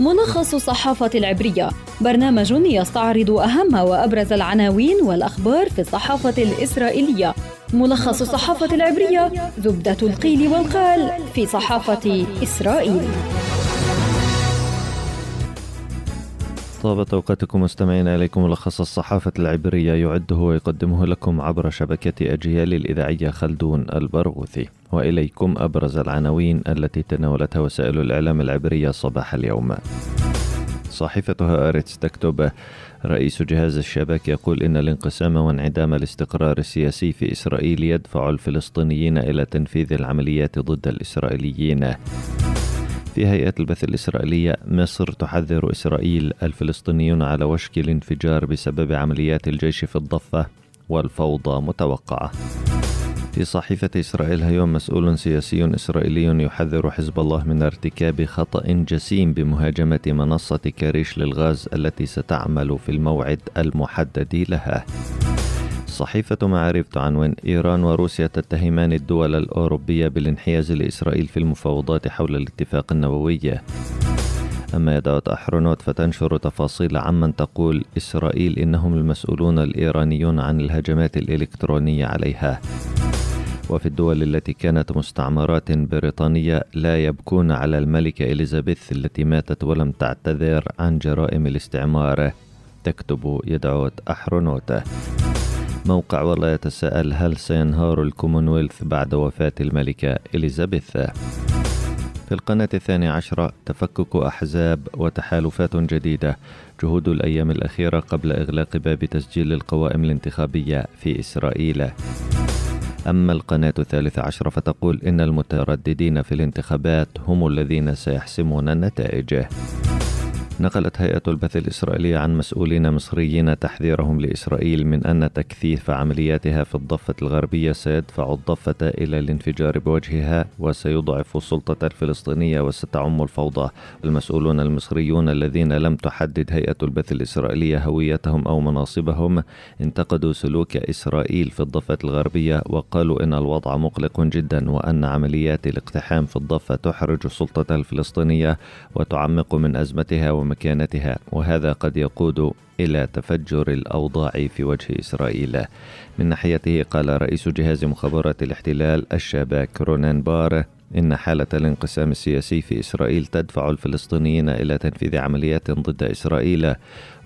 ملخص الصحافة العبرية. برنامج يستعرض أهم وأبرز العناوين والأخبار في الصحافة الإسرائيلية. ملخص الصحافة العبرية زبدة القيل والقال في صحافة إسرائيل. طابت أوقاتكم مستمعين إليكم ملخص الصحافة العبرية يعده ويقدمه لكم عبر شبكة أجيال الإذاعية خلدون البرغوثي. وإليكم أبرز العناوين التي تناولتها وسائل الإعلام العبرية صباح اليوم. صحيفة هآرتس تكتب رئيس جهاز الشبك يقول إن الانقسام وانعدام الاستقرار السياسي في إسرائيل يدفع الفلسطينيين إلى تنفيذ العمليات ضد الإسرائيليين. في هيئة البث الإسرائيلية مصر تحذر إسرائيل الفلسطينيون على وشك الانفجار بسبب عمليات الجيش في الضفة والفوضى متوقعة في صحيفة إسرائيل هيوم مسؤول سياسي إسرائيلي يحذر حزب الله من ارتكاب خطأ جسيم بمهاجمة منصة كاريش للغاز التي ستعمل في الموعد المحدد لها. صحيفة معارف تعنون إيران وروسيا تتهمان الدول الأوروبية بالانحياز لإسرائيل في المفاوضات حول الاتفاق النووي. أما يدعوت أحرنوت فتنشر تفاصيل عمن تقول إسرائيل إنهم المسؤولون الإيرانيون عن الهجمات الإلكترونية عليها. وفي الدول التي كانت مستعمرات بريطانية لا يبكون على الملكة إليزابيث التي ماتت ولم تعتذر عن جرائم الاستعمار. تكتب يدعوت أحرنوت موقع والله يتساءل هل سينهار الكومنولث بعد وفاة الملكة إليزابيث؟ في القناة الثانية عشرة تفكك أحزاب وتحالفات جديدة. جهود الأيام الأخيرة قبل إغلاق باب تسجيل القوائم الانتخابية في إسرائيل. أما القناة الثالثة عشرة فتقول إن المترددين في الانتخابات هم الذين سيحسمون النتائج. نقلت هيئة البث الإسرائيلية عن مسؤولين مصريين تحذيرهم لإسرائيل من أن تكثيف عملياتها في الضفة الغربية سيدفع الضفة إلى الانفجار بوجهها وسيضعف السلطة الفلسطينية وستعم الفوضى. المسؤولون المصريون الذين لم تحدد هيئة البث الإسرائيلية هويتهم أو مناصبهم انتقدوا سلوك إسرائيل في الضفة الغربية وقالوا إن الوضع مقلق جدا وأن عمليات الاقتحام في الضفة تحرج السلطة الفلسطينية وتعمق من أزمتها ومكانتها وهذا قد يقود إلى تفجر الأوضاع في وجه إسرائيل. من ناحيته قال رئيس جهاز مخابرات الاحتلال الشاباك رونان بار إن حالة الانقسام السياسي في إسرائيل تدفع الفلسطينيين إلى تنفيذ عمليات ضد إسرائيل.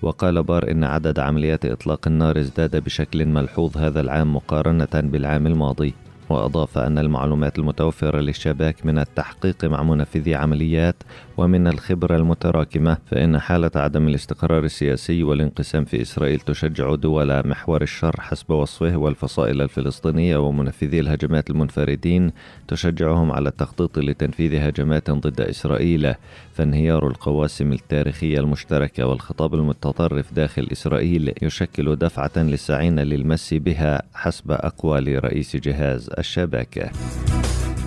وقال بار إن عدد عمليات إطلاق النار ازداد بشكل ملحوظ هذا العام مقارنة بالعام الماضي. وأضاف أن المعلومات المتوفرة للشباك من التحقيق مع منفذي عمليات ومن الخبرة المتراكمة فإن حالة عدم الاستقرار السياسي والانقسام في إسرائيل تشجع دول محور الشر حسب وصفه والفصائل الفلسطينية ومنفذي الهجمات المنفردين تشجعهم على التخطيط لتنفيذ هجمات ضد إسرائيل. فانهيار القواسم التاريخية المشتركة والخطاب المتطرف داخل إسرائيل يشكل دفعة للساعين للمس بها حسب أقوال رئيس جهاز الشبكة.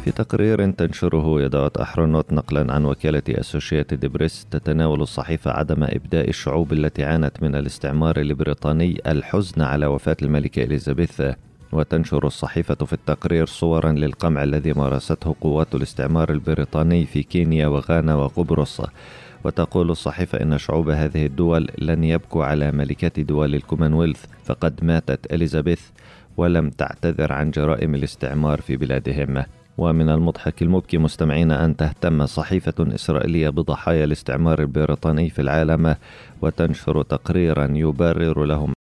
في تقرير تنشره يدعوت أحرنوت نقلا عن وكالة أسوشيتد بريس تتناول الصحيفة عدم إبداء الشعوب التي عانت من الاستعمار البريطاني الحزن على وفاة الملكة إليزابيث. وتنشر الصحيفة في التقرير صورا للقمع الذي مارسته قوات الاستعمار البريطاني في كينيا وغانا وقبرص. وتقول الصحيفة إن شعوب هذه الدول لن يبكوا على ملكة دول الكومنولث فقد ماتت إليزابيث. ولم تعتذر عن جرائم الاستعمار في بلادهم. ومن المضحك المبكي مستمعين أن تهتم صحيفة إسرائيلية بضحايا الاستعمار البريطاني في العالم وتنشر تقريرا يبرر لهم